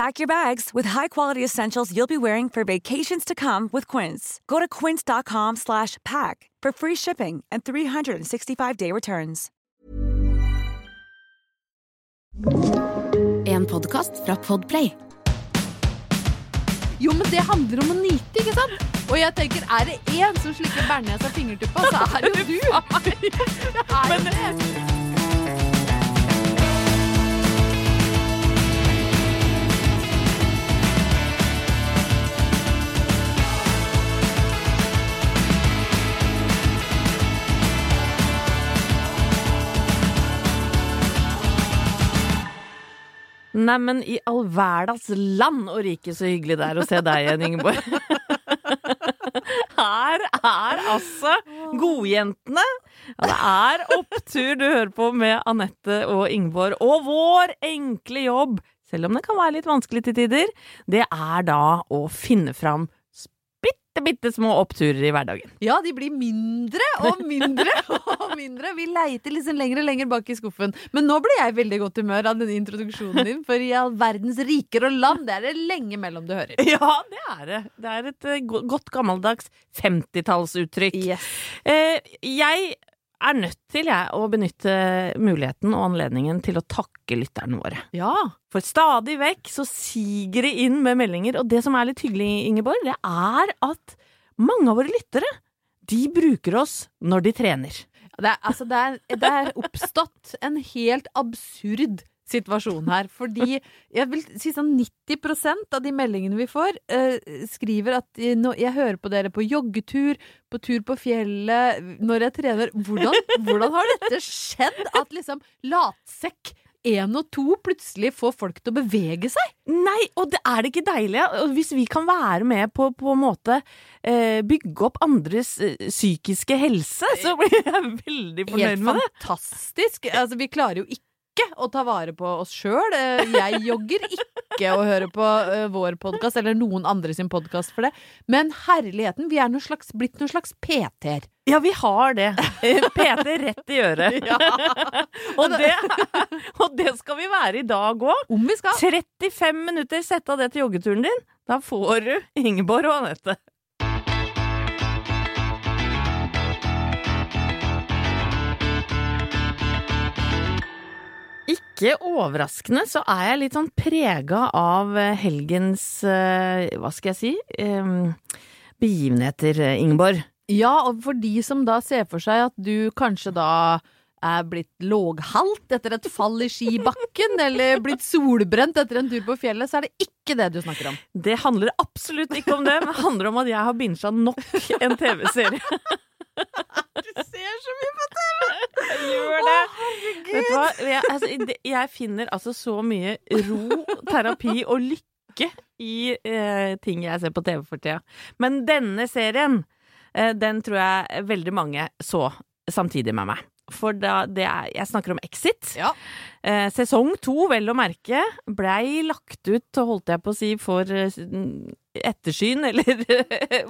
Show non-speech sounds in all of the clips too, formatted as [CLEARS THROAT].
Pack your bags with high-quality essentials you'll be wearing for vacations to come with Quince. Go to quince.com slash pack for free shipping and 365-day returns. En podcast fra Podplay. Jo, men det handler om å nyte, ikke sant? Og jeg tenker, er det én som slikker bearnés av fingertuppa, så er [LAUGHS] det jo du. [LAUGHS] Det er jo det. Neimen, i all verdens land og rike så hyggelig det er å se deg igjen, Ingeborg. Her er altså godjentene. Ja, det er opptur du hører på med Anette og Ingeborg. Og vår enkle jobb, selv om det kan være litt vanskelig til tider, det er da å finne fram bitte, bitte små oppturer i hverdagen. Ja, de blir mindre og mindre [LAUGHS] og mindre. Vi leiter liksom lenger og lenger bak i skuffen. Men nå ble jeg i veldig godt humør av denne introduksjonen din, for i all verdens riker og land, det er det lenge mellom du hører. Ja, det er det. Det er et eh, godt gammeldags 50-tallsuttrykk. Yes. Eh, jeg er nødt til jeg, å benytte muligheten og anledningen til å takke lytterne våre. Ja. For stadig vekk så siger det inn med meldinger, og det som er litt hyggelig, Ingeborg, det er at mange av våre lyttere, de bruker oss når de trener. Det er, altså, det, er, det er oppstått en helt absurd situasjon her. Fordi jeg vil si sånn 90% av de meldingene vi får, eh, skriver at jeg hører på dere på joggetur, på tur på fjellet, når jeg trener. Hvordan, hvordan har dette skjedd? At liksom latsekk én og to plutselig får folk til å bevege seg? Nei, og det er det ikke deilig? Hvis vi kan være med på på en måte eh, bygge opp andres eh, psykiske helse, så blir jeg veldig Helt fornøyd med det. Helt fantastisk. Altså, vi klarer jo ikke å ta vare på oss sjøl. Jeg jogger ikke å høre på eh, vår podkast eller noen andre sin podkast for det. Men herligheten, vi er noe slags, blitt noen slags PT-er. Ja, vi har det. [LAUGHS] Eh, PT rett i øret. [LAUGHS] og, det, [LAUGHS] og det skal vi være i dag òg. Om vi skal. 35 minutter, sett av det til joggeturen din. Da får du Ingeborg og Anette. Ikke overraskende så er jeg litt sånn prega av eh, helgens eh, Hva skal jeg si? begivenheter, eh, Ingeborg. Ja, og for de som da ser for seg at du kanskje da er blitt låghalt etter et fall i skibakken, eller blitt solbrent etter en tur på fjellet, så er det ikke det du snakker om. Det handler absolutt ikke om det, men det handler om at jeg har bincha nok en TV-serie. [LAUGHS] Du ser så mye på TV! [LAUGHS] Jeg gjør det. Vet du hva? Jeg, altså, jeg finner altså så mye ro, terapi og lykke i eh, ting jeg ser på TV for tida. Men denne serien, eh, den tror jeg veldig mange så samtidig med meg. For da, det er, jeg snakker om Exit. Ja. Eh, sesong to, vel å merke, blei lagt ut, holdt jeg på å si, for eh, ettersyn, [LAUGHS] eller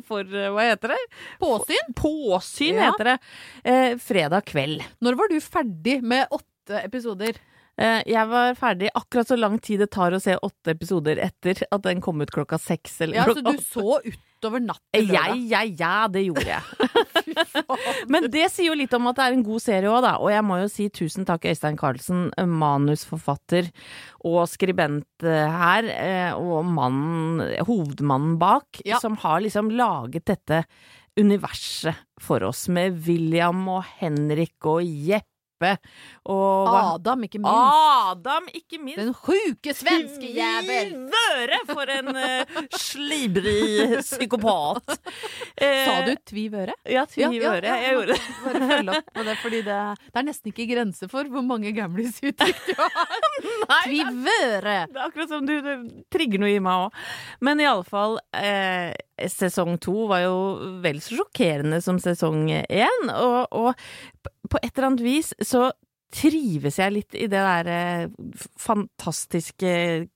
for eh, hva heter det? Påsyn? Påsyn Ja. heter det. Eh, fredag kveld. Når var du ferdig med åtte episoder? Eh, jeg var ferdig akkurat så lang tid det tar å se åtte episoder etter at den kom ut klokka seks. Eller Ja, så du så utover natten? Ja, ja, ja, det gjorde jeg. [LAUGHS] Men det sier jo litt om at det er en god serie òg, da. Og jeg må jo si tusen takk Øystein Carlsen, manusforfatter og skribent eh, her, eh, og mannen, hovedmannen bak, Ja. som har liksom laget dette universet for oss, med William og Henrik og Jeppe og Adam, ikke minst. Adam, ikke minst. Den sjuke svenske jævel! Tvivøre for en uh, slibrig psykopat. Eh, Sa du tvivøre? Ja, Ja, ja, tvivøre. ja, Jeg gjorde det. Bare følg opp med det, fordi det, det er nesten ikke grenser for hvor mange gamlis-uttrykk du har. [LAUGHS] Nei, Tvivøre! Det er akkurat som du, du trigger noe i meg òg. Men iallfall, eh, sesong to var jo vel så sjokkerende som sesong én. Og, og på et eller annet vis så trives jeg litt i det der eh, fantastiske,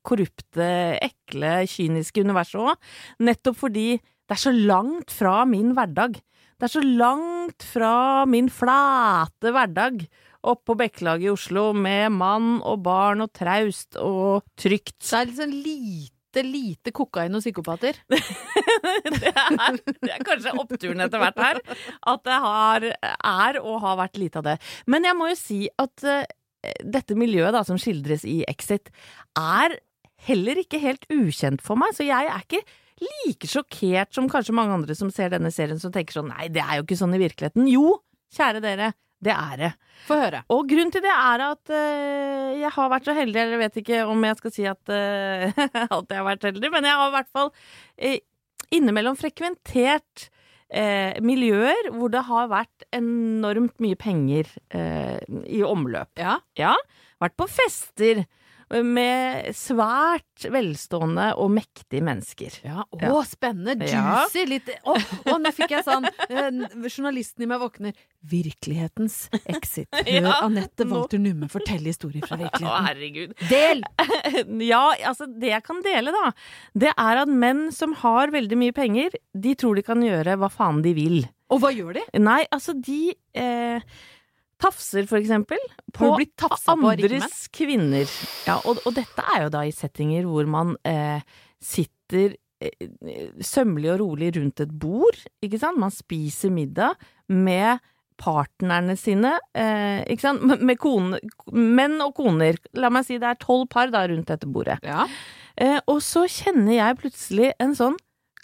korrupte, ekle, kyniske universet òg. Nettopp fordi det er så langt fra min hverdag. Det er så langt fra min flate hverdag oppe på Bekkelaget i Oslo med mann og barn og traust og trygt. Det er liksom lite, lite kokain og psykopater. [LAUGHS] det, er, det er kanskje oppturen etter hvert her. At det har, er og har vært lite av det. Men jeg må jo si at uh, dette miljøet da, som skildres i Exit, er heller ikke helt ukjent for meg. Så jeg er ikke like sjokkert som kanskje mange andre som ser denne serien som tenker sånn nei, det er jo ikke sånn i virkeligheten. Jo, kjære dere, det er det. Få høre. Og grunnen til det er at eh, jeg har vært så heldig, eller jeg vet ikke om jeg skal si at, eh, [LAUGHS] at jeg har vært heldig, men jeg har i hvert fall eh, innimellom frekventert miljøer hvor det har vært enormt mye penger i omløp. Ja. Ja, vært på fester med svært velstående og mektige mennesker. Ja, å, Ja. spennende! Ja. Juicy! Litt Å, å, nå fikk jeg sånn eh, Journalisten i meg våkner. Virkelighetens exit. [LAUGHS] Hør Ja, Anette nå- Walter Numme fortelle historier fra [LAUGHS] Å, virkeligheten. herregud. Del! [LAUGHS] Ja, altså det jeg kan dele, da, det er at menn som har veldig mye penger, de tror de kan gjøre hva faen de vil. Og hva gjør de? Nei, altså de eh, tafser, for eksempel, på du på andres kvinner. Ja, og, og dette er jo da i settinger hvor man eh, sitter eh, sømmelig og rolig rundt et bord, ikke sant? Man spiser middag med partnerne sine, eh, ikke sant? Med, med kone, menn og koner. La meg si det er tolv par da rundt dette bordet. Ja. Eh, og så kjenner jeg plutselig en sånn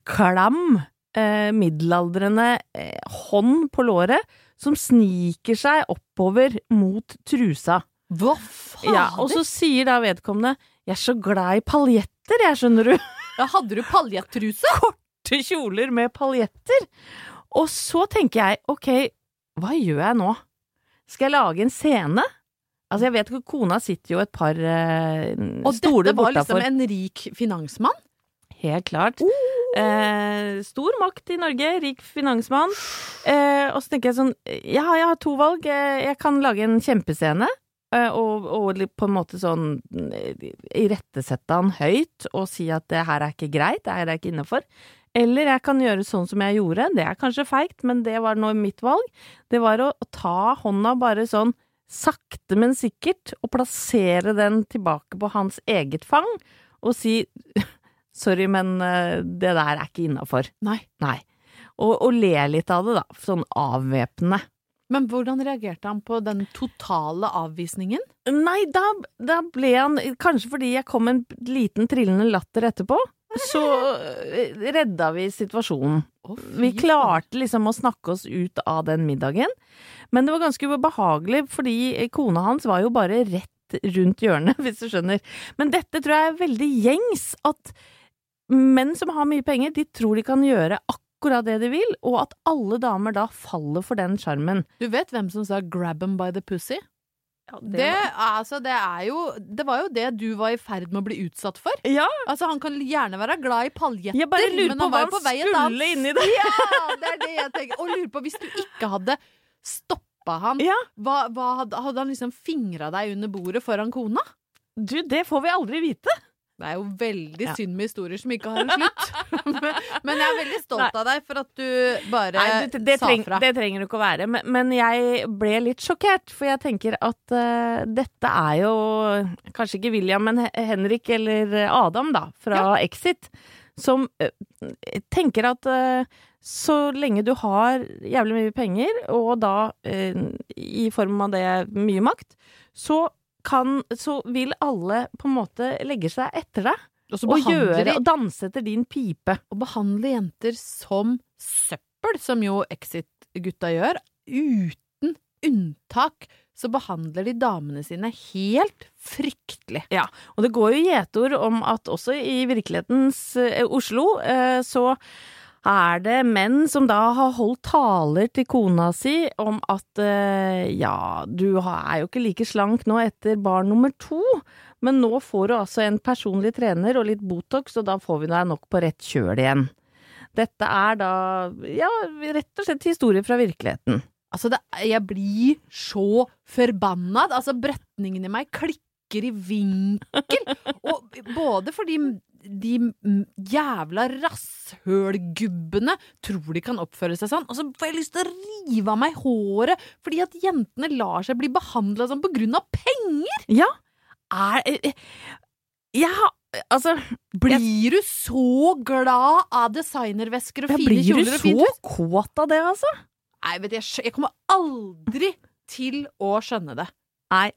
klam, eh, middelaldrende eh, hånd på låret som sniker seg oppover mot trusa. Hva fader? Ja, og så sier da vedkommende 'jeg er så glad i paljetter, jeg, skjønner du'. Ja, hadde du paljettruse? [LAUGHS] Korte kjoler med paljetter. Og så tenker jeg 'ok, hva gjør jeg nå'? Skal jeg lage en scene? Altså, jeg vet ikke, kona sitter jo et par eh, Og dette var liksom en rik finansmann? Helt klart. Eh, stor makt i Norge, rik finansmann. Eh, og så tenker jeg sånn Ja, jeg har to valg. Eh, Jeg kan lage en kjempescene. eh, Og, og på en måte sånn eh, irettesette han høyt og si at det her er ikke greit, det her er ikke innafor. Eller jeg kan gjøre sånn som jeg gjorde. Det er kanskje feigt, men det var nå mitt valg. Det var å, ta hånda bare sånn sakte, men sikkert, og plassere den tilbake på hans eget fang, og si sorry, men eh, det der er ikke innafor. Nei. Nei. Og, og le litt av det, da. Sånn avvæpnende. Men hvordan reagerte han på den totale avvisningen? Nei, da, da ble han Kanskje fordi jeg kom med en liten trillende latter etterpå, så eh, redda vi situasjonen. Vi klarte liksom å snakke oss ut av den middagen, men det var ganske ubehagelig, fordi kona hans var jo bare rett rundt hjørnet, [LAUGHS] hvis du skjønner. Men dette tror jeg er veldig gjengs, at menn som har mye penger, de tror de kan gjøre akkurat det de vil, og at alle damer da faller for den sjarmen. Du vet hvem som sa 'grab them by the pussy'? Det, var- altså, det er jo Det var jo det du var i ferd med å bli utsatt for. Ja, Altså, han kan gjerne være glad i paljetter, bare lurer men han var jo på vei et annet inni det. Ja, det er det jeg tenker. Og lurer på, hvis du ikke hadde stoppa stoppa han? Ja, Hva, hva hadde, hadde han liksom fingra deg under bordet foran kona? du, det får vi aldri vite. Det er jo veldig Ja. synd med historier som ikke har en slutt. [LAUGHS] men, jeg er veldig stolt av deg for at du bare Nei, det, det, sa treng, fra. det trenger du ikke å være. Men, men jeg ble litt sjokkert, for jeg tenker at uh, dette er jo kanskje ikke William, men Henrik eller Adam, da, fra Exit, som uh, tenker at uh, så lenge du har jævlig mye penger, og da i form av det mye makt, så kan Så vil alle på en måte legge seg etter deg Og og gjøre de og danse etter din pipe. Og behandle jenter som søppel, som jo Exit-gutta gjør, uten unntak, så behandler de damene sine helt fryktelig. Ja, og det går jo gjetord om at også i virkelighetens eh, Oslo, eh, så er det menn som da har holdt taler til kona si om at eh, ja, du er jo ikke like slank nå etter barn nummer to, men nå får du altså en personlig trener og litt Botox, og da får vi deg nok på rett kjøl igjen. Dette er da, ja, rett og slett historier fra virkeligheten. Altså, det, jeg blir så forbanna. Altså, brøtningen i meg klikker i vinkel. Og både fordi de jævla jævla rasshølgubbene tror de kan oppføre seg sånn, og så får jeg lyst til å rive av meg håret fordi at jentene lar seg bli behandla sånn på grunn av penger! Ja, er eh, Jeg har Altså, Blir du så glad av designervesker og fine blir du kjoler og fint så kåt av det, altså? Nei, vet du, jeg, jeg kommer aldri til å skjønne det. Nei.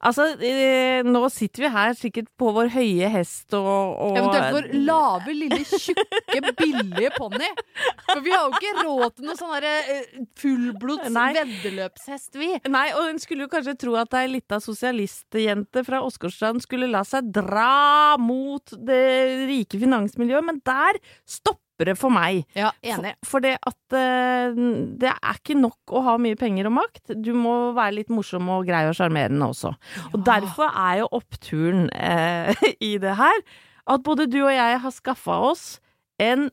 Altså, eh, nå sitter vi her sikkert på vår høye hest og, og Eventuelt vår lave, lille, tjukke, billige ponni. For vi har jo ikke råd til noe sånn eh, fullblods Nei. veddeløpshest, vi. Nei, og en skulle jo kanskje tro at ei lita sosialistjente fra Åsgårdstrand skulle la seg dra mot det rike finansmiljøet, men der stopper det for meg. Ja, enig. For, for det at uh, det er ikke nok å ha mye penger og makt. Du må være litt morsom og grei og sjarmerende også. Og derfor er jo oppturen uh, [LAUGHS] i det her at både du og jeg har skaffa oss en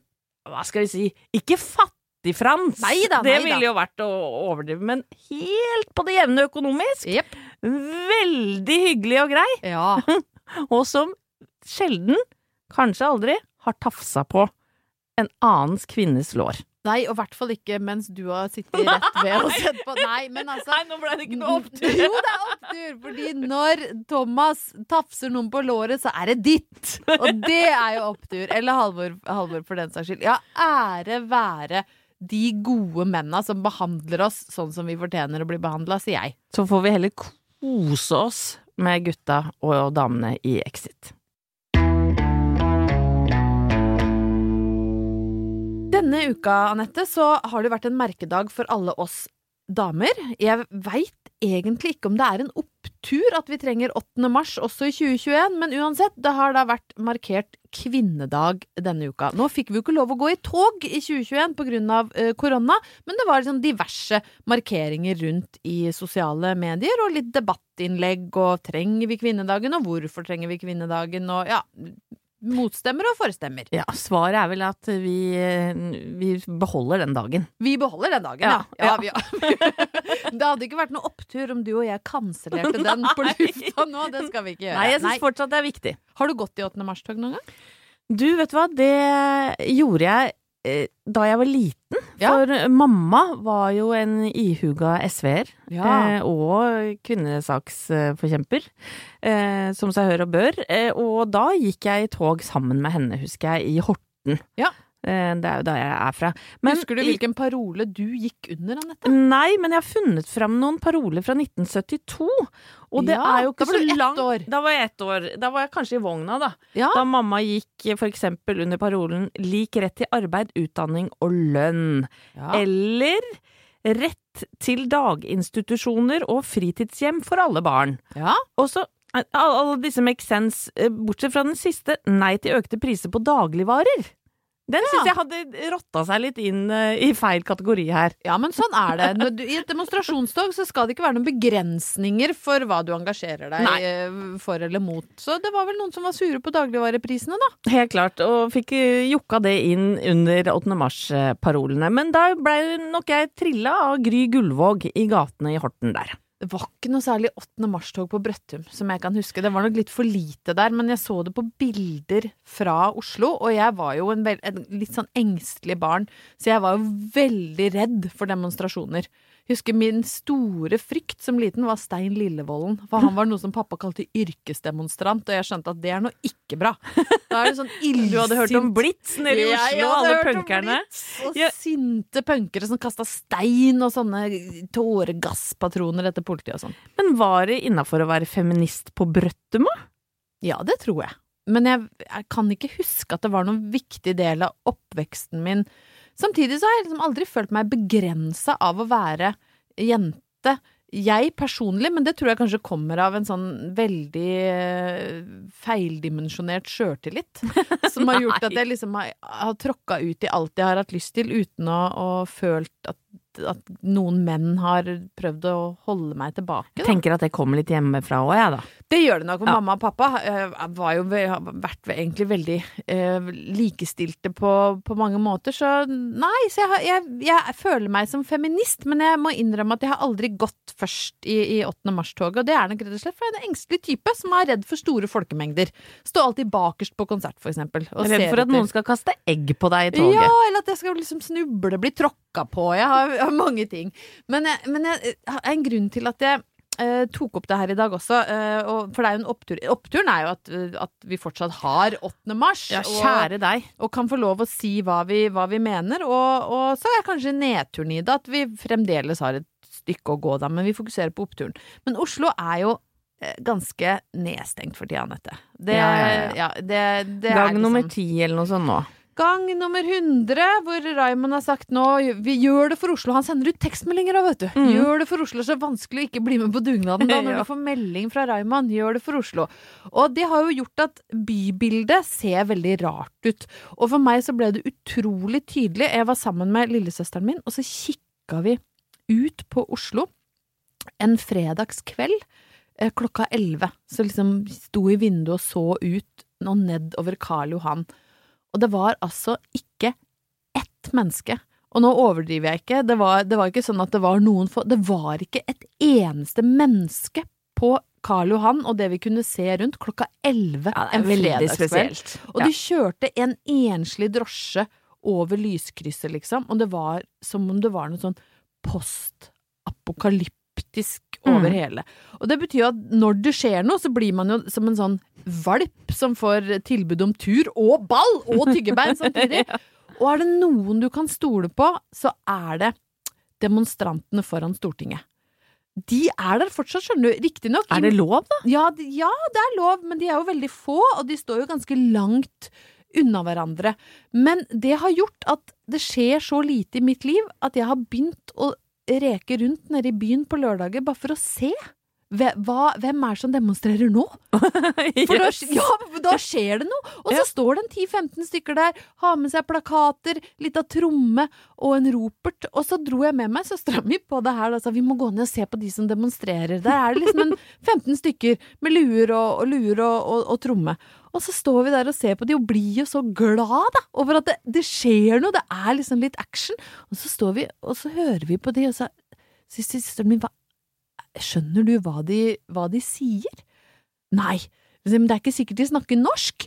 Hva skal vi si Ikke fattigfrans, Neida, det ville jo vært å overdrive, men helt på det jevne økonomisk. Yep. Veldig hyggelig og grei, Ja. [LAUGHS] og som sjelden, kanskje aldri, har tafsa på en annens kvinnes lår. Nei, og i hvert fall ikke mens du har sittet rett ved og sett på. [LAUGHS] Nei, men altså Nei, nå ble det ikke noe opptur. Jo, det er opptur! Fordi når Thomas tafser noen på låret, så er det ditt! Og det er jo opptur. Eller Halvor, Halvor for den saks skyld. Ja, ære være de gode menna som behandler oss sånn som vi fortjener å bli behandla, sier jeg. Så får vi heller kose oss med gutta og damene i Exit. Denne uka, Anette, så har det vært en merkedag for alle oss damer. Jeg veit egentlig ikke om det er en opptur at vi trenger 8. mars også i 2021, men uansett, det har da vært markert kvinnedag denne uka. Nå fikk vi jo ikke lov å gå i tog i 2021 på grunn av eh, korona, men det var liksom diverse markeringer rundt i sosiale medier, og litt debattinnlegg, og trenger vi kvinnedagen, og hvorfor trenger vi kvinnedagen, og ja, motstemmer og forestemmer. Ja, svaret er vel at vi, vi beholder den dagen. Vi beholder den dagen, ja. ja. vi, [LAUGHS] det hadde ikke vært noe opptur om du og jeg kansellerte [LAUGHS] den på lufta nå. Det skal vi ikke gjøre. Nei, jeg syns fortsatt det er viktig. Har du gått i 8. mars-tog noen gang? Du, vet du hva, det gjorde jeg da jeg var liten. Ja. For mamma var jo en ihuga SV-er. Ja. Eh, og kvinnesaksforkjemper, eh, som seg hør og bør. Eh, og da gikk jeg i tog sammen med henne, husker jeg, i Horten. Ja. Eh, det er jo da jeg er fra. Men Husker du hvilken parole du gikk under, Anette? Nei, men jeg har funnet fram noen paroler fra 1972. Og det Ja, er jo ikke så langt. Da var jeg ett år. Da var jeg kanskje i vogna, da. Ja. Da mamma gikk for eksempel under parolen 'lik rett til arbeid, utdanning og lønn'. Ja. Eller 'rett til daginstitusjoner og fritidshjem for alle barn'. ja. Og så eh, alle disse make sense, eh, bortsett fra den siste 'nei til økte priser på dagligvarer'. Den syns jeg hadde rotta seg litt inn uh, i feil kategori her. Ja, men sånn er det. Du, I et demonstrasjonstog så skal det ikke være noen begrensninger for hva du engasjerer deg Nei. eh, for eller mot. Så det var vel noen som var sure på dagligvareprisene, da. Helt klart, og fikk eh, jokka det inn under 8. mars-parolene. Men da blei nok jeg trilla av Gry Gullvåg i gatene i Horten der. Det var ikke noe særlig 8. mars-tog på Brøttum, som jeg kan huske. Det var nok litt for lite der, men jeg så det på bilder fra Oslo, og jeg var jo en, en litt sånn engstelig barn, så jeg var jo veldig redd for demonstrasjoner. Husker min store frykt som liten var Stein Lillevolden, for han var noe som pappa kalte yrkesdemonstrant, og jeg skjønte at det er noe ikke bra. Da er det sånn illsint [LAUGHS] Du hadde hørt om Blitz nede i Oslo, hadde alle punkerne. Og Ja. sinte punkere som kasta stein og sånne tåregasspatroner etter politiet og sånn. Men var det innafor å være feminist på Brøttuma? Ja, det tror jeg. Men jeg, jeg kan ikke huske at det var noen viktig del av oppveksten min. Samtidig så har jeg liksom aldri følt meg begrensa av å være jente. Jeg personlig, men det tror jeg kanskje kommer av en sånn veldig eh, feildimensjonert sjøltillit. [LAUGHS] Som har gjort at jeg liksom har, har tråkka ut i alt jeg har hatt lyst til, uten å, å følt at, at noen menn har prøvd å holde meg tilbake. Da. Tenker at det kommer litt hjemmefra òg, jeg, da. Det gjør det nok, Ja. mamma og pappa eh, var jo har vært egentlig veldig eh, likestilte på, på mange måter, så nei, så jeg, jeg, jeg føler meg som feminist, men jeg må innrømme at jeg har aldri gått først i, i 8. mars-toget, og det er nok rett og slett for jeg er en engstelig type som er redd for store folkemengder. Stå alltid bakerst på konsert, for eksempel. Redd for at noen skal kaste egg på deg i toget. Ja, eller at jeg skal liksom snuble, bli tråkka på. Jeg har, jeg mange ting. Men, jeg, men jeg, har en grunn til at jeg eh, tok opp det her i dag også, eh, og, for det er jo en opptur. Oppturen er jo at, eh, at vi fortsatt har 8. mars. Ja, og- kjære deg. og kan få lov å si hva vi, hva vi mener. Og, og så er kanskje nedturen i det at vi fremdeles har et stykke å gå da, men vi fokuserer på oppturen. Men Oslo er jo eh, ganske nedstengt for tida, Anette. Det, Ja, ja, ja. det, det er Gang liksom- nummer ti eller noe sånt nå. Gang nummer 100, hvor Raymond har sagt nå Vi gjør det for Oslo. Han sender ut tekstmeldinger òg, vet du. Mm. Gjør det for Oslo. Så vanskelig å ikke bli med på dugnaden da [LAUGHS] når Ja. du får melding fra Raymond. Gjør det for Oslo. Og det har jo gjort at bybildet ser veldig rart ut. Og for meg så ble det utrolig tydelig. Jeg var sammen med lillesøsteren min, og så kikka vi ut på Oslo en fredagskveld eh, klokka elleve. Så liksom sto i vinduet og så ut og nedover Karl Johan. Og det var altså ikke ett menneske. Og nå overdriver jeg ikke, det var, det var ikke sånn at det var noen få Det var ikke et eneste menneske på Karl Johan og det vi kunne se rundt klokka elleve Ja, en fredagskveld. Og de kjørte en enslig drosje over lyskrysset, liksom, og det var som om det var noe sånn postapokalyptisk over Mm. hele. Og det betyr jo at når det skjer noe, så blir man jo som en sånn valp som får tilbud om tur og ball og tyggebein samtidig. [LAUGHS] Og er det noen du kan stole på, så er det demonstrantene foran Stortinget. De er der fortsatt, skjønner du. Riktignok Er det lov, da? ja, de- ja, det er lov, men de er jo veldig få, og de står jo ganske langt unna hverandre. Men det har gjort at det skjer så lite i mitt liv at jeg har begynt å reke rundt nede i byen på lørdager bare for å se. Hva, hvem er det som demonstrerer nå? [LAUGHS] For da, ja, da skjer det noe! Og så Ja. står det en 10-15 stykker der, har med seg plakater, litt av tromme og en ropert. Og så dro jeg med meg søstera mi på det her og sa vi må gå ned og se på de som demonstrerer. Der er det liksom en [LAUGHS] 15 stykker med luer og, og luer og, og, og tromme. Og så står vi der og ser på de og blir jo så glad da, over at det, det skjer noe, det er liksom litt action. Og så står vi, og så hører vi på de, og så sier søsteren min hva Skjønner du hva de, hva de sier? Nei, men det er ikke sikkert de snakker norsk.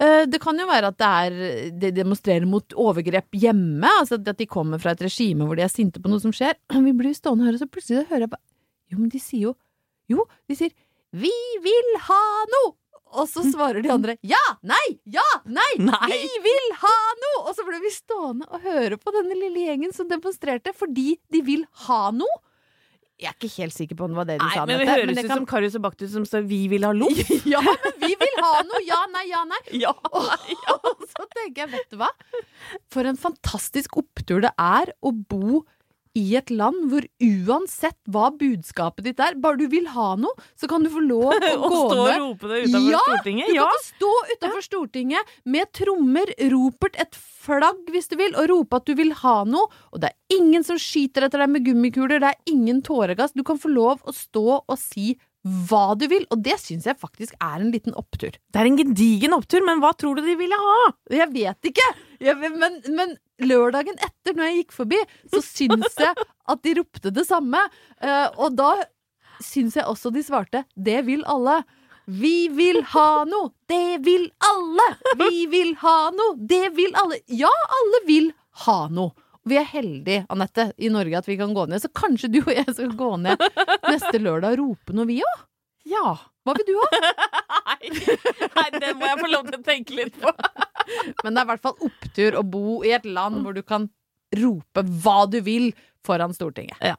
Eh, Det kan jo være at det er, de demonstrerer mot overgrep hjemme, altså at de kommer fra et regime hvor de er sinte på noe som skjer. [CLEARS THROAT] Vi blir stående stående og så plutselig hører jeg bare Jo, men de sier jo Jo, de sier 'Vi vil ha noe'! Og så svarer de andre 'ja, nei, ja, nei, Nei. vi vil ha noe'! Og så ble vi stående og høre på denne lille gjengen som demonstrerte fordi de vil ha noe. Jeg er ikke helt sikker på om det var det de Nei, sa. men det høres det ut kan- som Karius og Baktus som står 'vi vil ha loff'. [LAUGHS] Ja, men vi vil ha noe! Ja, nei, ja, nei. [LAUGHS] Ja. Og [LAUGHS] så tenker jeg, vet du hva? For en fantastisk opptur det er å bo i et land hvor uansett hva budskapet ditt er, bare du vil ha noe, så kan du få lov å [LAUGHS] Og gå stå og rope det utenfor Ja, Stortinget? du kan få stå utenfor Stortinget med trommer, ropert, et flagg hvis du vil, og rope at du vil ha noe. Og det er ingen som skyter etter deg med gummikuler, det er ingen tåregass. Du kan få lov å stå og si hva du vil, og det syns jeg faktisk er en liten opptur. Det er en gedigen opptur, men hva tror du de ville ha? Jeg vet ikke, jeg, men, men lørdagen etter, når jeg gikk forbi, så syns jeg at de ropte det samme. Eh, og da syns jeg også de svarte 'det vil alle'. Vi vil ha noe! Det vil alle! Vi vil ha noe! Det vil alle! Ja, alle vil ha noe. Vi er heldige, Anette, i Norge at vi kan gå ned. Så kanskje du og jeg skal gå ned neste lørdag og rope noe, vi òg? Ja. Hva vil du ha? [LAUGHS] Nei, nei, det må jeg få lov til å tenke litt på. Men det er i hvert fall opptur å bo i et land hvor du kan rope hva du vil foran Stortinget. Ja.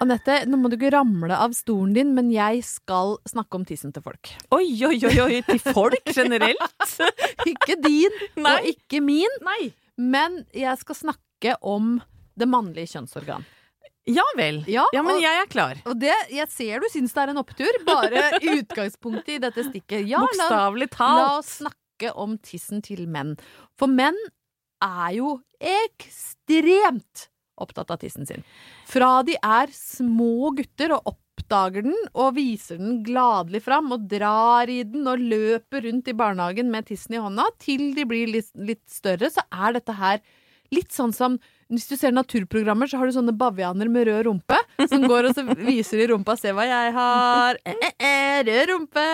Anette, nå må du ikke ramle av stolen din, men jeg skal snakke om tissen til folk. Oi, oi, oi, oi, til folk generelt? [LAUGHS] Ikke din, Nei. og ikke min, Nei. men jeg skal snakke om det mannlige kjønnsorgan. Ja vel. Ja, men og- jeg er klar. Og det, jeg ser du syns det er en opptur, bare [LAUGHS] utgangspunktet i dette stikket. Ja, Bokstavelig talt. la oss snakke om tissen til menn. For menn er jo ekstremt opptatt av tissen sin. Fra de er små gutter og oppdager den og viser den gladelig fram og drar i den og løper rundt i barnehagen med tissen i hånda, til de blir litt, litt større, så er dette her litt sånn som hvis du ser naturprogrammer, så har du sånne bavianer med rød rumpe som går og så viser i rumpa 'se hva jeg har', eh, eh, eh, rød rumpe.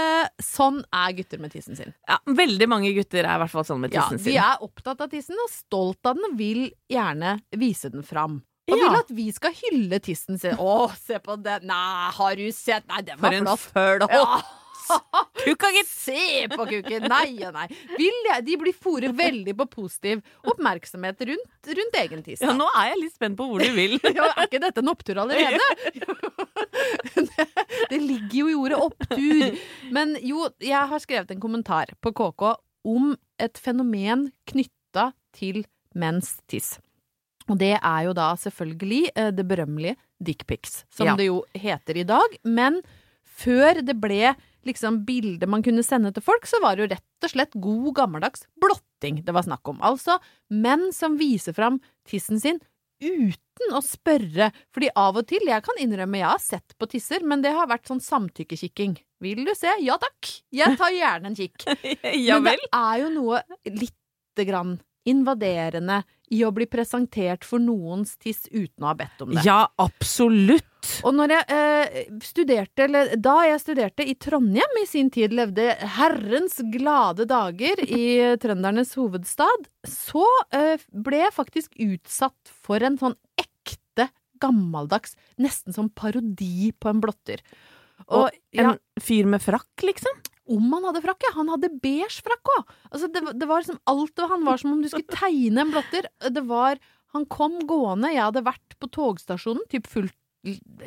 Sånn er gutter med tissen sin. Ja, veldig mange gutter er i hvert fall sånn med Ja, tissen de er opptatt av tissen og stolt av den og vil gjerne vise den fram. Og Ja. vil at vi skal hylle tissen sin. Å, se på den! Nei, har du sett? Nei, den var flott! For en flott. [LAUGHS] Kukka, gitt. Se på kuken! Nei og nei. Jeg, de blir fòret veldig på positiv oppmerksomhet rundt, rundt egen tiss. Ja, nå er jeg litt spent på hvor du vil. [LAUGHS] Ja, er ikke dette en opptur allerede? det, [LAUGHS] det ligger jo i ordet opptur. Men jo, jeg har skrevet en kommentar på KK om et fenomen knytta til menns tiss. Og det er jo da selvfølgelig eh, det berømmelige dickpics, som Ja. det jo heter i dag. Men før det ble liksom bilder man kunne sende til folk, så var det jo rett og slett god gammeldags blotting det var snakk om. Altså menn som viser fram tissen sin uten å spørre. Fordi av og til, jeg kan innrømme jeg har sett på tisser, men det har vært sånn samtykkekikking. Vil du se? Ja takk! Jeg tar gjerne en kikk. [LAUGHS] Ja men det er jo noe lite grann invaderende i å bli presentert for noens tiss uten å ha bedt om det. Ja, absolutt. Og når jeg eh, studerte, eller da jeg studerte i Trondheim i sin tid, levde herrens glade dager i [LAUGHS] trøndernes hovedstad, så eh, ble jeg faktisk utsatt for en sånn ekte gammeldags, nesten som parodi på en blotter. Og Og ja, en fyr med frakk, liksom? Om han hadde frakk. Han hadde beige frakk òg. Altså, det, det var liksom alt ved han var som om du skulle tegne en blotter. Det var Han kom gående, jeg hadde vært på togstasjonen, typ fullt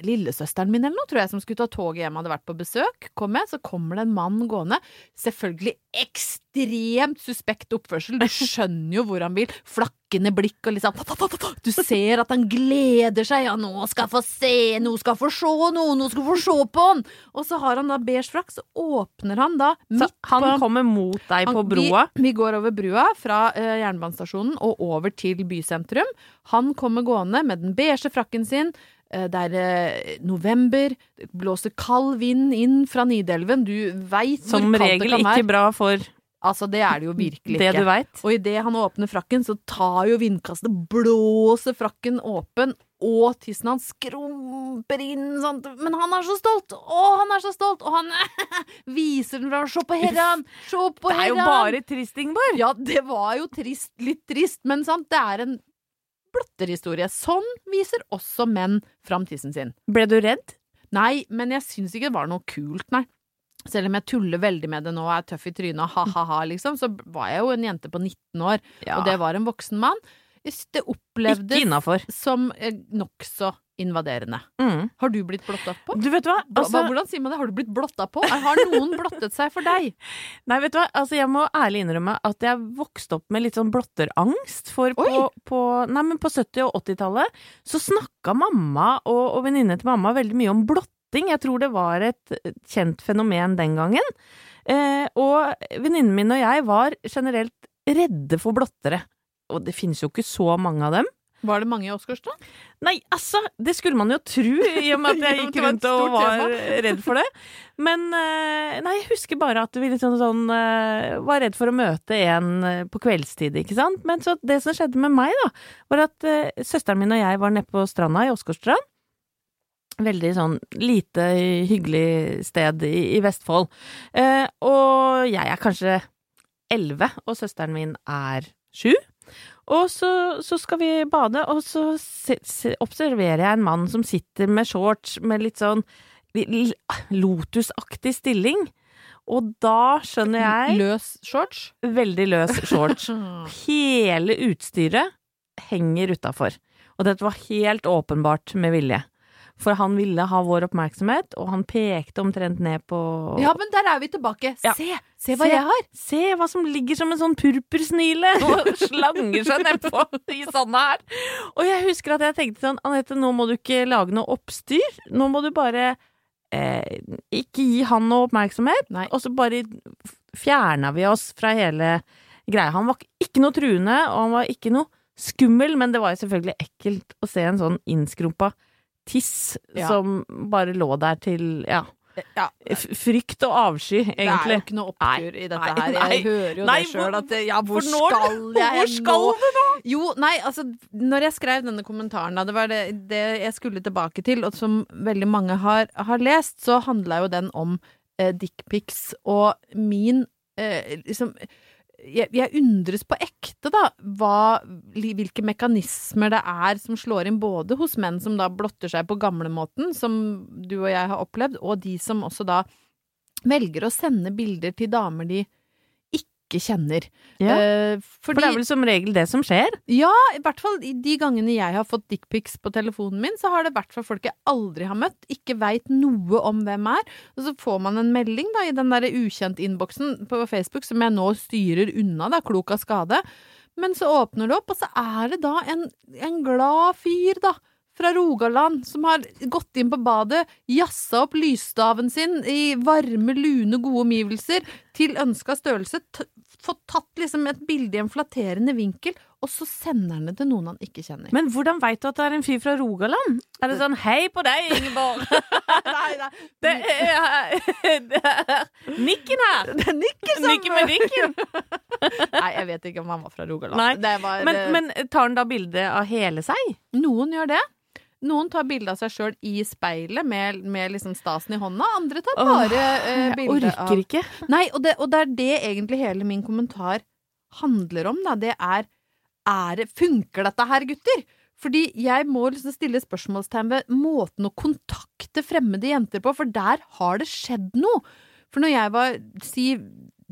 Lillesøsteren min eller noe, tror jeg, som skulle ta toget hjem, hadde vært på besøk. Kom jeg, så kommer det en mann gående. Selvfølgelig ekstremt suspekt oppførsel. Du skjønner jo hvor han vil. Flakkende blikk og liksom Du ser at han gleder seg. Ja, nå skal jeg få se, nå skal jeg få se noe, nå skal jeg få se på han! Og så har han da beige frakk, så åpner han da Så han på kommer mot deg på broa? Vi, vi går over brua fra uh, jernbanestasjonen og over til bysentrum. Han kommer gående med den beige frakken sin. Eh, det er eh, november, det blåser kald vind inn fra Nidelven. Du veit hvor kaldt det kan være. Som regel ikke bra for Altså, det er det jo virkelig det ikke. du vet. Og idet han åpner frakken, så tar jo vindkastet, blåser frakken åpen, og tissen hans skrumper inn sånn. Men han er så stolt! Å, han er så stolt! Og han [LAUGHS] viser den fram. Se på herran! Se på Det er jo bare trist, Ingeborg. Ja, det var jo trist, litt trist, men sant, det er en blotterhistorie. Sånn viser også menn fram tissen sin. Ble du redd? Nei, men jeg syns ikke det var noe kult, nei. Selv om jeg tuller veldig med det nå og er tøff i trynet og ha-ha-ha, liksom, så var jeg jo en jente på 19 år, og det var en voksen mann. Det Ikke opplevdes innafor. som eh, nokså invaderende. Mm. Har du blitt blotta på? Du vet hva? Altså, Hvordan sier man det? Har du blitt blotta på? Har noen blottet seg for deg? [LAUGHS] nei, vet du hva? Altså, jeg må ærlig innrømme at jeg vokste opp med litt sånn blotterangst. For på, på, nei, men på 70- og 80-tallet så snakka mamma og, og venninne til mamma veldig mye om blotting. Jeg tror det var et kjent fenomen den gangen. Eh, og venninnen min og jeg var generelt redde for blottere. Og det finnes jo ikke så mange av dem. Var det mange i Oscars, da? Nei, altså, det skulle man jo tro, i og med at [LAUGHS] jeg gikk rundt og var [LAUGHS] redd for det. Men eh, nei, jeg husker bare at vi liksom sånn eh, var redd for å møte en eh, på kveldstid, ikke sant. Men så det som skjedde med meg, da, var at søsteren min og jeg var nede på stranda i Åsgårdstrand. Veldig sånn lite hyggelig sted i, i Vestfold. Eh, og jeg er kanskje elleve, og søsteren min er sju. Og så, så skal vi bade, og så se, se, observerer jeg en mann som sitter med shorts med litt sånn lotusaktig stilling. Og da skjønner jeg Løs shorts? Veldig løs shorts. [LAUGHS] Hele utstyret henger utafor. Og dette var helt åpenbart med vilje. For han ville ha vår oppmerksomhet, og han pekte omtrent ned på Ja, men der er vi tilbake. Ja. Se, se hva Se. jeg har! Se hva som ligger som en sånn purpursnile [LAUGHS] og slanger seg nedpå i sånne her. Og jeg husker at jeg tenkte sånn, Anette, nå må du ikke lage noe oppstyr. Nå må du bare eh, ikke gi han noe oppmerksomhet. Nei. Og så bare fjerna vi oss fra hele greia. Han var ikke noe truende, og han var ikke noe skummel, men det var jo selvfølgelig ekkelt å se en sånn innskrumpa tiss Ja. som bare lå der til ja, Ja, frykt og avsky, egentlig. det er jo ikke noe opptur i dette her. her. nei. Jeg hører jo Nei, det sjøl at ja, hvor når- skal [LAUGHS] jeg hvor skal nå? Jo, nei, altså Når jeg skrev denne kommentaren, da, det var det, det jeg skulle tilbake til, og som veldig mange har, har lest, så handla jo den om eh, dickpics og min eh, liksom jeg, jeg undres på ekte, da, hva, hvilke mekanismer det er som slår inn både hos menn som da blotter seg på gamlemåten, som du og jeg har opplevd, og de som også da velger å sende bilder til damer de ikke kjenner. Ja. Eh, For det er vel som regel det som skjer? ja, i hvert fall de gangene jeg har fått dickpics på telefonen min, så har det vært fra folk jeg aldri har møtt, ikke veit noe om hvem er, og så får man en melding da i den derre ukjent-innboksen på Facebook som jeg nå styrer unna, da, klok av skade, men så åpner det opp, og så er det da en, en glad fyr, da. Fra Rogaland, som har gått inn på badet, jazza opp lysstaven sin i varme, lune, gode omgivelser, til ønska størrelse, fått tatt liksom et bilde i en flatterende vinkel, og så sender han det til noen han ikke kjenner. Men hvordan veit du at det er en fyr fra Rogaland? Er det sånn 'hei på deg, Ingeborg'? [LAUGHS] nei, nei. [LAUGHS] Det er, det er Nikken her! Det er Nikken som Nikken med Nikken. [LAUGHS] Nei, jeg vet ikke om han var fra Rogaland. Var, Men, men tar han da bilde av hele seg? Noen gjør det. Noen tar bilde av seg sjøl i speilet med, med liksom stasen i hånda. Andre tar bare eh, Jeg bilde av orker ikke. Nei, og det, og det er det egentlig hele min kommentar handler om, da. Det er, er Funker dette her, gutter? Fordi jeg må liksom stille spørsmålstegn ved måten å kontakte fremmede jenter på, for der har det skjedd noe. For når jeg var, si,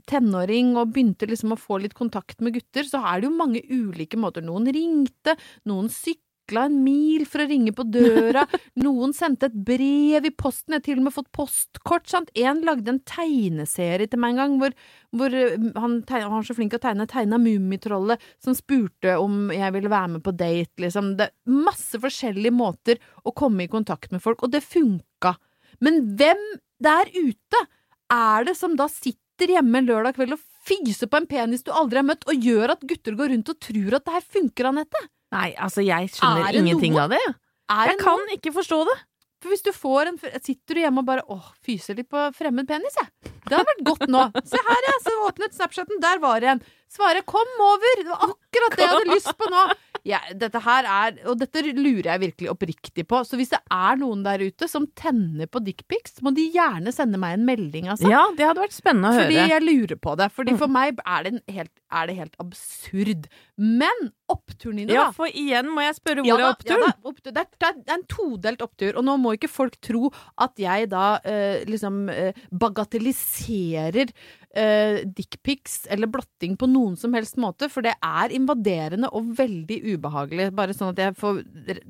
tenåring og begynte liksom å få litt kontakt med gutter, så er det jo mange ulike måter. Noen ringte, noen sykla en mil for å ringe på døra, [LAUGHS] noen sendte et brev i posten, jeg har til og med fått postkort, sant. En lagde en tegneserie til meg en gang, hvor, hvor eh, han, tegna, han var så flink å tegne, tegna Mummitrollet, som spurte om jeg ville være med på date, liksom. Det er masse forskjellige måter å komme i kontakt med folk, og det funka. Men hvem der ute er det som da sitter hjemme lørdag kveld og fyser på en penis du aldri har møtt, og gjør at gutter går rundt og tror at det her funker, Anette? Nei, altså, jeg skjønner Er ingenting noe? av det. Er Jeg det kan ikke forstå det. For hvis du får en Sitter du hjemme og bare åh, fyser litt på fremmed penis, jeg. Det hadde vært godt nå. Se her, jeg. Så åpnet Snapchaten, der var det en. Svaret 'kom over'. Det var akkurat det jeg hadde lyst på nå. Ja, dette her er Og dette lurer jeg virkelig oppriktig på. Så hvis det er noen der ute som tenner på dickpics, må de gjerne sende meg en melding, altså. Ja, det hadde vært spennende å Fordi høre. jeg lurer på det. Fordi Mm. for meg er det, en helt, er det helt absurd. Men oppturen i det, Ja, da. for igjen må jeg spørre Ja da, er oppturen? ja da, opptur. Det, er, det er en todelt opptur, og nå må ikke folk tro at jeg da eh, liksom eh, bagatelliserer eh, dickpics eller blotting på noen som helst måte, for det er invaderende og veldig ubehagelig. Bare sånn at jeg får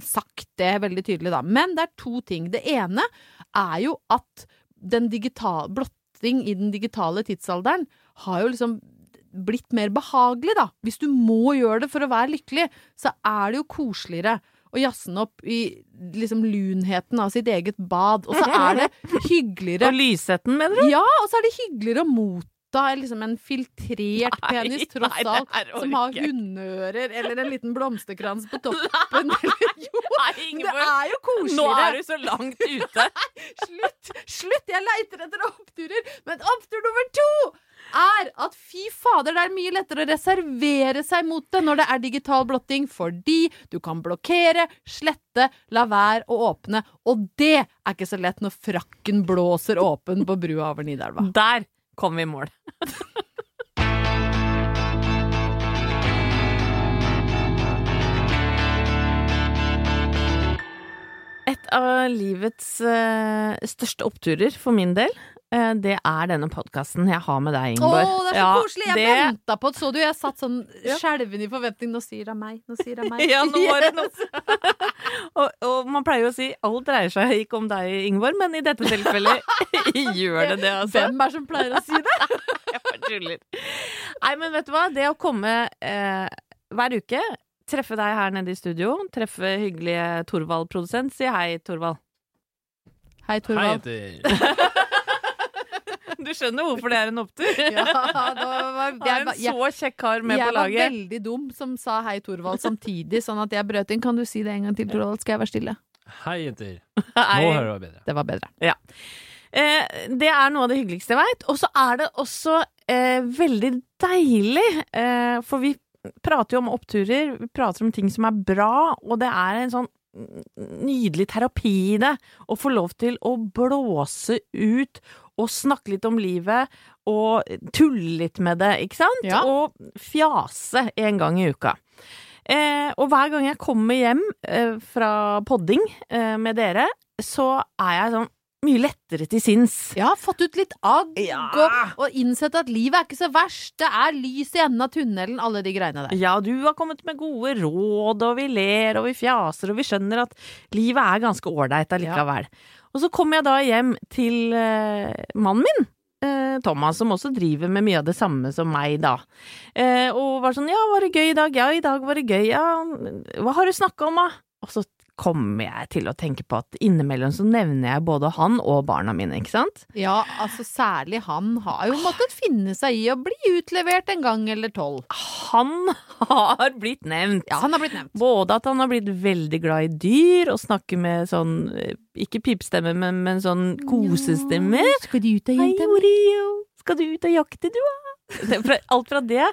sagt det veldig tydelig, da. Men det er to ting. Det ene er jo at den digital, blotting i den digitale tidsalderen har jo liksom blitt mer behagelig, da. Hvis du må gjøre det for å være lykkelig, så er det jo koseligere å jazze den opp i liksom lunheten av sitt eget bad. Og så er det [LAUGHS] hyggeligere Og lysheten, mener du? Ja, og så er det hyggeligere å motta liksom en filtrert Nei, penis, tross nei, alt, som har hundeører eller en liten blomsterkrans på [LAUGHS] toppen. Jo, Nei, [LAUGHS] det er jo koseligere! Nå er du så langt [LAUGHS] ute. Slutt! Slutt! Jeg leiter etter oppturer. Men opptur nummer to er at fy fader, det er mye lettere å reservere seg mot det når det er digital blotting, fordi du kan blokkere, slette, la være å åpne. Og det er ikke så lett når frakken blåser åpen på brua over Nidelva. Der kom vi i mål. [LAUGHS] Et av livets eh, største oppturer for min del, eh, det er denne podkasten jeg har med deg, Å, Ingeborg. det er så Ja, koselig! Jeg det- venta på det. Så du, jeg satt sånn Ja. skjelven i forventning. Nå sier det meg, nå sier det meg. [LAUGHS] Ja, nå var det noe. [LAUGHS] og, og man pleier jo å si alt dreier seg ikke om deg, Ingeborg, men i dette tilfellet [LAUGHS] [LAUGHS] gjør det det, altså. Hvem er det som pleier å si det? [LAUGHS] Jeg bare tuller. Nei, men vet du hva? Det å komme eh, hver uke, treffe deg her nede i studio, treffe hyggelige Torvald produsent, si hei, Torvald. Hei, Torvald. Du skjønner hvorfor det er en opptur? [LAUGHS] Ja, var, [LAUGHS] jeg, er en jeg, så kjekk kar med på laget. jeg var veldig dum som sa hei, Thorvald, samtidig, sånn at jeg brøt inn. Kan du si det en gang til, Thorvald? Skal jeg være stille? Hei, jenter. [LAUGHS] Hei. Nå hører jeg bedre. Det var bedre. Eh, det er noe av det hyggeligste jeg veit. Og så er det også eh, veldig deilig, eh, for vi prater jo om oppturer, vi prater om ting som er bra, og det er en sånn nydelig terapi i det. Å få lov til å blåse ut og snakke litt om livet og tulle litt med det, ikke sant? Ja. Og fjase en gang i uka. Eh, og hver gang jeg kommer hjem eh, fra podding eh, med dere, så er jeg sånn mye lettere til sinns. Ja, fått ut litt agg Ja. og, og innsett at livet er ikke så verst. Det er lys i enden av tunnelen, alle de greiene der. Ja, du har kommet med gode råd, og vi ler og vi fjaser, og vi skjønner at livet er ganske ålreit allikevel. Og så kommer jeg da hjem til uh, mannen min, eh, Thomas, som også driver med mye av det samme som meg, da. Eh, og var sånn 'ja, var det gøy i dag?' 'Ja, i dag var det gøy', 'ja, hva har du snakka om', da? Og så kommer jeg til å tenke på at innimellom så nevner jeg både han og barna mine, ikke sant? Ja, altså særlig han har jo måttet finne seg i å bli utlevert en gang eller tolv. Han har blitt nevnt. Ja, han har blitt nevnt. Både at han har blitt veldig glad i dyr, og snakker med sånn Ikke pipestemme, men, men sånn kosestemme. Skal du ut og Hei, hente Skal du ut og jakte, du, da? Alt fra det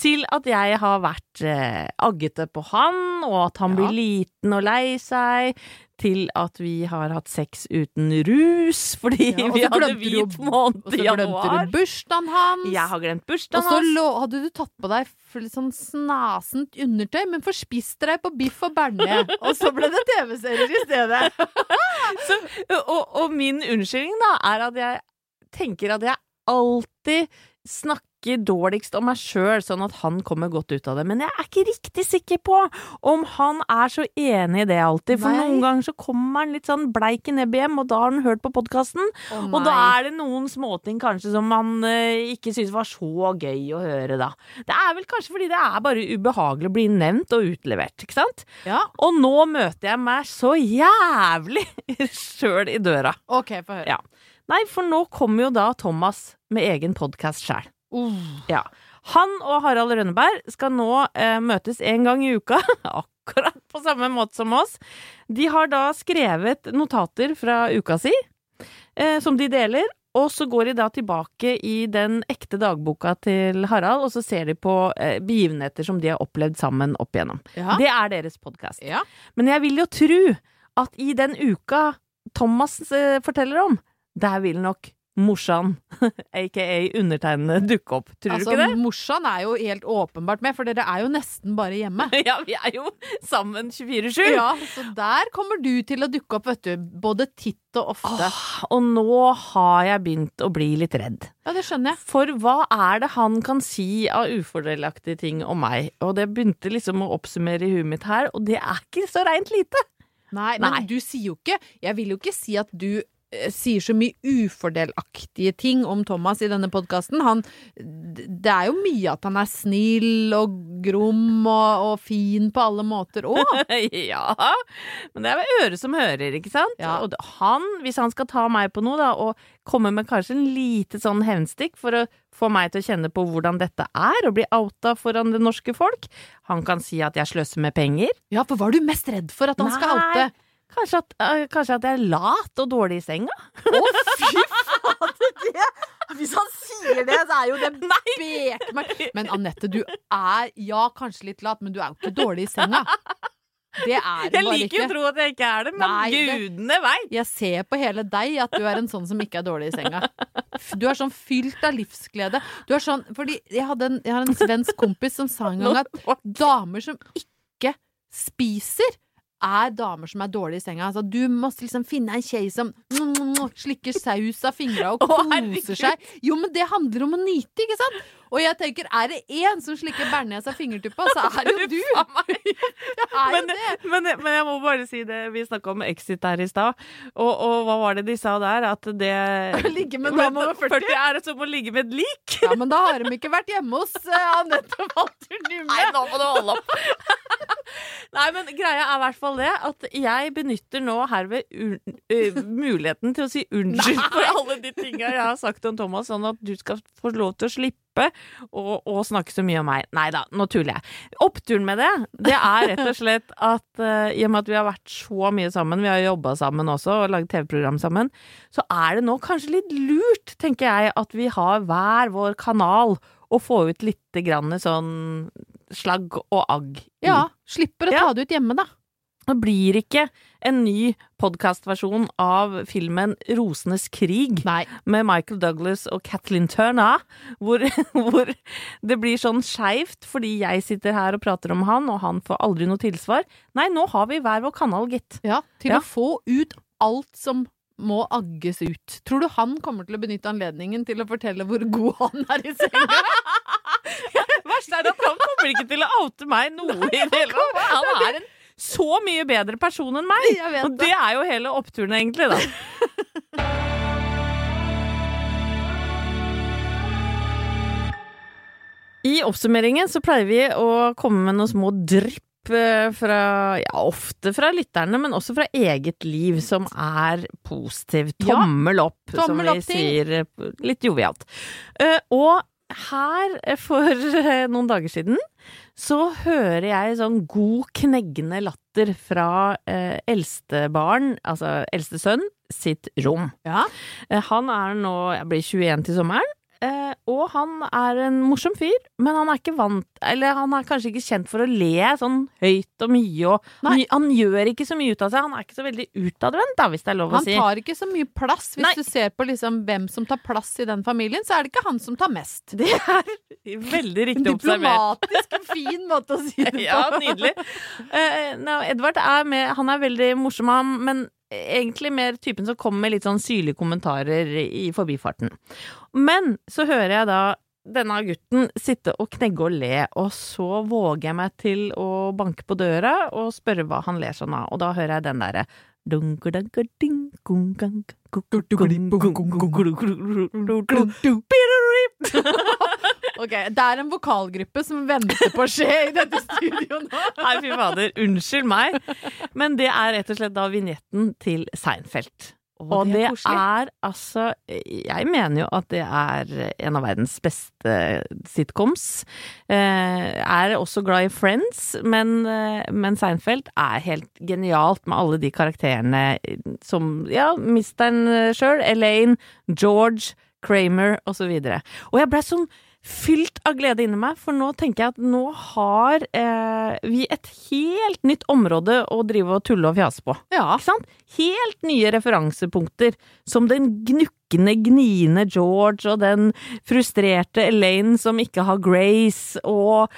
til at jeg har vært eh, aggete på han, og at han Ja. blir liten og lei seg, til at vi har hatt sex uten rus, [LAUGHS] fordi Ja, vi hadde hvit måned i januar. Og så glemte du bursdagen hans. Jeg har glemt Og bursdagen så hans. så hadde du tatt på deg litt sånn snasent undertøy, men forspiste deg på biff og bearnés. [LAUGHS] Og så ble det TV-serier i stedet. [LAUGHS] Så, og, og min unnskyldning da er at jeg tenker at jeg alltid snakker dårligst om meg sjøl, sånn at han kommer godt ut av det. Men jeg er ikke riktig sikker på om han er så enig i det alltid. For Nei. noen ganger så kommer han litt sånn bleik i nebbet hjem, og da har han hørt på podkasten. Og da er det noen småting kanskje som han eh, ikke syntes var så gøy å høre, da. Det er vel kanskje fordi det er bare ubehagelig å bli nevnt og utlevert, ikke sant? Ja, Og nå møter jeg meg så jævlig [LAUGHS] sjøl i døra. OK, få høre. Ja. Nei, for nå kommer jo da Thomas med egen podkast sjæl. Ja. Han og Harald Rønneberg skal nå eh, møtes en gang i uka, [LAUGHS] akkurat på samme måte som oss. De har da skrevet notater fra uka si, eh, som de deler. Og så går de da tilbake i den ekte dagboka til Harald, og så ser de på eh, begivenheter som de har opplevd sammen opp igjennom. Ja. Det er deres podkast. Ja. Men jeg vil jo tro at i den uka Thomas eh, forteller om, der vil nok morsan, [LAUGHS] aka undertegnede, dukke opp. Tror altså, du ikke det? Morsan er jo helt åpenbart med, for dere er jo nesten bare hjemme. [LAUGHS] Ja, vi er jo sammen 24-7. Ja, så der kommer du til å dukke opp, vet du. Både titt og ofte. Åh, og nå har jeg begynt å bli litt redd. Ja, det skjønner jeg. For hva er det han kan si av ufordelaktige ting om meg? Og det begynte liksom å oppsummere i huet mitt her, og det er ikke så reint lite. Nei, men Nei. du sier jo ikke Jeg vil jo ikke si at du sier så mye ufordelaktige ting om Thomas i denne podkasten. Det er jo mye at han er snill og grom og, og fin på alle måter òg. [LAUGHS] ja, men det er øret som hører, ikke sant? Ja. Og han, hvis han skal ta meg på noe, da, og komme med kanskje en lite sånn hevnstikk for å få meg til å kjenne på hvordan dette er å bli outa foran det norske folk Han kan si at jeg sløser med penger. Ja, for hva er du mest redd for at han skal oute? Kanskje at, øh, kanskje at jeg er lat og dårlig i senga? Å, fy fader! Det, hvis han sier det, så er jo det [LAUGHS] bekmørkt. Men Anette, du er ja, kanskje litt lat, men du er jo ikke dårlig i senga. Det er du Jeg bare liker jo ikke. å tro at jeg ikke er det, men Nei, gudene veit! Jeg ser på hele deg at du er en sånn som ikke er dårlig i senga. Du er sånn fylt av livsglede. Du er sånn, fordi jeg, en, jeg har en svensk kompis som sa en gang at damer som ikke spiser, er damer som er dårlige i senga. Altså, du må liksom finne en kjei som slikker saus av fingra og koser seg. Jo, men det handler om å nyte, ikke sant? Og jeg tenker, er det én som slikker bearnés av fingertuppa, så er det jo [LAUGHS] du! [LAUGHS] Det er jo Men, det! men, men jeg må bare si det, vi snakka om Exit her i stad, og, og hva var det de sa der? At det [LAUGHS] Ligge med dame over 40? er som å ligge med et lik! Ja, men da har de ikke vært hjemme hos uh, Anette Walter Numme. Nei, nå må du holde opp! Nei, men greia er i hvert fall det at jeg benytter nå herved muligheten til å si unnskyld for alle de tinga jeg har sagt om Thomas, sånn at du skal få lov til å slippe å, og snakke så mye om meg. Nei da, nå tuller jeg. Oppturen med det, det er rett og slett at uh, i og med at vi har vært så mye sammen, vi har jobba sammen også og laget TV-program sammen, så er det nå kanskje litt lurt, tenker jeg, at vi har hver vår kanal og få ut litt grann sånn slagg og agg. Ja, slipper å Ja. ta det ut hjemme, da. Det blir ikke en ny podkastversjon av filmen Rosenes krig Nei. med Michael Douglas og Kathleen Turner, hvor, [LAUGHS] hvor det blir sånn skeivt fordi jeg sitter her og prater om han, og han får aldri noe tilsvar. Nei, nå har vi hver vår kanal, gitt. Ja, til Ja. å få ut alt som må agges ut. Tror du han kommer til å benytte anledningen til å fortelle hvor god han er i senga? [LAUGHS] [LAUGHS] Verst er at han kommer ikke til å oute meg noe i det hele tatt. Han er en så mye bedre person enn meg! [LAUGHS] Og det er jo hele oppturen, egentlig, da. [LAUGHS] I oppsummeringen så pleier vi å komme med noen små drypp eh, fra, ja, ofte fra lytterne, men også fra eget liv, som er positiv. Tommel opp, Tommel som opp vi ting. sier eh, litt jovialt. Uh, Og her, eh, for eh, noen dager siden, så hører jeg sånn god kneggende latter fra eh, eldstebarn, altså eldste sønn, sitt rom. Ja. Eh, Han er nå, jeg blir 21 til sommeren, eh, og han er en morsom fyr, men han er ikke vant Eller han er kanskje ikke kjent for å le sånn høyt og mye, og han, han gjør ikke så mye ut av seg. Han er ikke så veldig utadvendt, da, hvis det er lov å Han tar ikke så mye plass. Hvis Nei. du ser på liksom hvem som tar plass i den familien, så er det ikke han som tar mest. Det er veldig riktig observert. Diplomatisk fin måte å si det [LAUGHS] på. Ja, nydelig. Eh, no, Edvard er med, han er veldig morsom, han, men egentlig mer typen som kommer med litt sånn syrlige kommentarer i forbifarten. Men så hører jeg da denne gutten sitte og knegge og le, og så våger jeg meg til å banke på døra og spørre hva han ler sånn av, og da hører jeg den derre Ok, Det er en vokalgruppe som venter på å skje i dette studioet nå. Nei, fy fader. Unnskyld meg. Men det er rett og slett da vignetten til Seinfeld. Og det er altså Jeg mener jo at det er en av verdens beste sitcoms. Eh, er også glad i Friends, men, eh, men Seinfeld er helt genialt med alle de karakterene som Ja, misteren sjøl, Elaine, George, Kramer osv. Og, så og jeg blei sånn fylt av glede inni meg, for nå tenker jeg at nå har eh, vi et helt nytt område å drive og tulle og fjase på. Ja. Ikke sant? Helt nye referansepunkter, som den gnukkende, gniende George og den frustrerte Elaine som ikke har Grace, og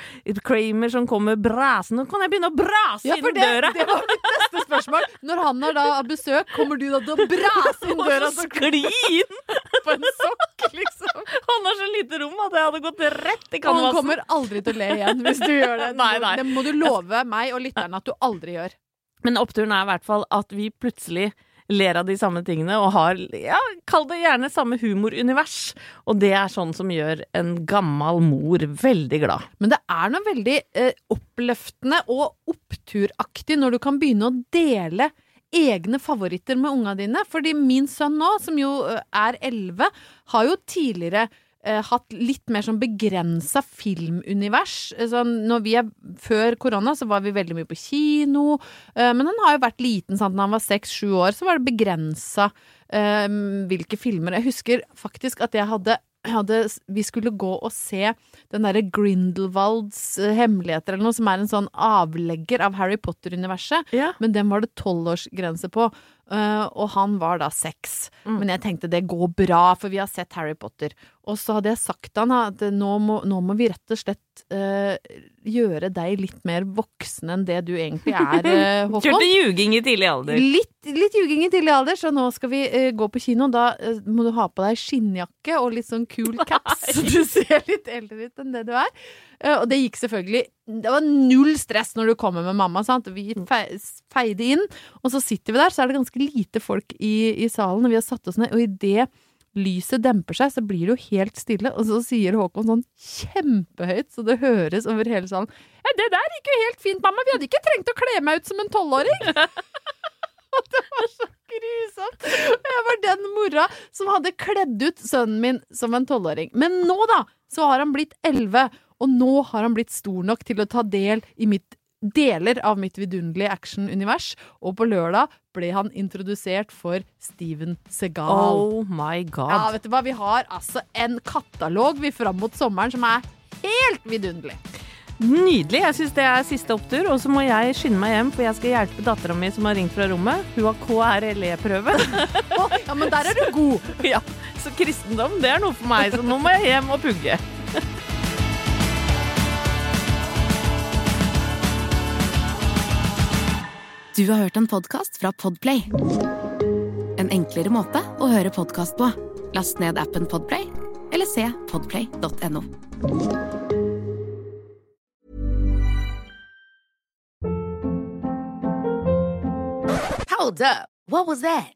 Kramer som kommer brasende Nå kan jeg begynne å brase Ja, inn det, døra! det var mitt neste spørsmål. Når han har da besøk, kommer du da til å brase inn [LAUGHS] døra Og skli inn! på en sokk, liksom? Han har så lite rom at jeg hadde gått rett i kanvasen. han kommer aldri til å le igjen hvis du gjør det. [LAUGHS] Nei, nei. Det må du love meg og lytterne at du aldri gjør. Men oppturen er i hvert fall at vi plutselig ler av de samme tingene og har, ja, kall det gjerne samme humorunivers. Og det er sånn som gjør en gammel mor veldig glad. Men det er noe veldig eh, oppløftende og oppturaktig når du kan begynne å dele egne favoritter med unga dine. Fordi min sønn nå, som jo eh, er elleve, har jo tidligere eh, hatt litt mer sånn begrensa filmunivers. Eh, Sånn, når vi er, før korona så var vi veldig mye på kino, eh, men han har jo vært liten. Sant? Når han var seks-sju år, så var det begrensa eh, hvilke filmer. Jeg husker faktisk at jeg hadde hadde, vi skulle gå og se den derre Grindelwalds eh, hemmeligheter eller noe, som er en sånn avlegger av Harry Potter-universet. Ja. Men den var det tolvårsgrense på, eh, og han var da seks. Mm. Men jeg tenkte det går bra, for vi har sett Harry Potter. Og så hadde jeg sagt til han at nå må, nå må vi rett og slett uh, gjøre deg litt mer voksen enn det du egentlig er, uh, [LAUGHS] Håkon. Kjørte ljuging i tidlig alder. Litt, litt ljuging i tidlig alder, så nå skal vi gå på kino. Da må du ha på deg skinnjakke og litt sånn cool [LAUGHS] caps, så du ser litt eldre ut enn det du er. Eh, og det gikk selvfølgelig Det var null stress når du kommer med mamma. Sant? Vi feide inn, og så sitter vi der, så er det ganske lite folk i, i salen, og vi har satt oss ned, og idet lyset demper seg, så blir det jo helt stille, og så sier Håkon sånn kjempehøyt, så det høres over hele salen Ja, det der gikk jo helt fint, mamma. Vi hadde ikke trengt å kle meg ut som en tolvåring. [LAUGHS] Og det var så grusomt. Og Jeg var den mora som hadde kledd ut sønnen min som en tolvåring. Men nå, da, så har han blitt elleve, og nå har han blitt stor nok til å ta del i mitt deler av mitt vidunderlige actionunivers, og på lørdag ble han introdusert for Steven Segal. Oh my Ja, vet du hva, vi har altså en katalog vi fram mot sommeren som er helt vidunderlig. Nydelig. Jeg syns det er siste opptur. Og så må jeg skynde meg hjem, for jeg skal hjelpe dattera mi som har ringt fra rommet. Hun har KRLE-prøve. Ja, men der er du god! [LAUGHS] ja. Så kristendom, det er noe for meg. Så nå må jeg hjem og pugge. Du har hørt en podkast fra Podplay. En enklere måte å høre podkast på. Last ned appen Podplay, eller se podplay.no. Hold up. What was that?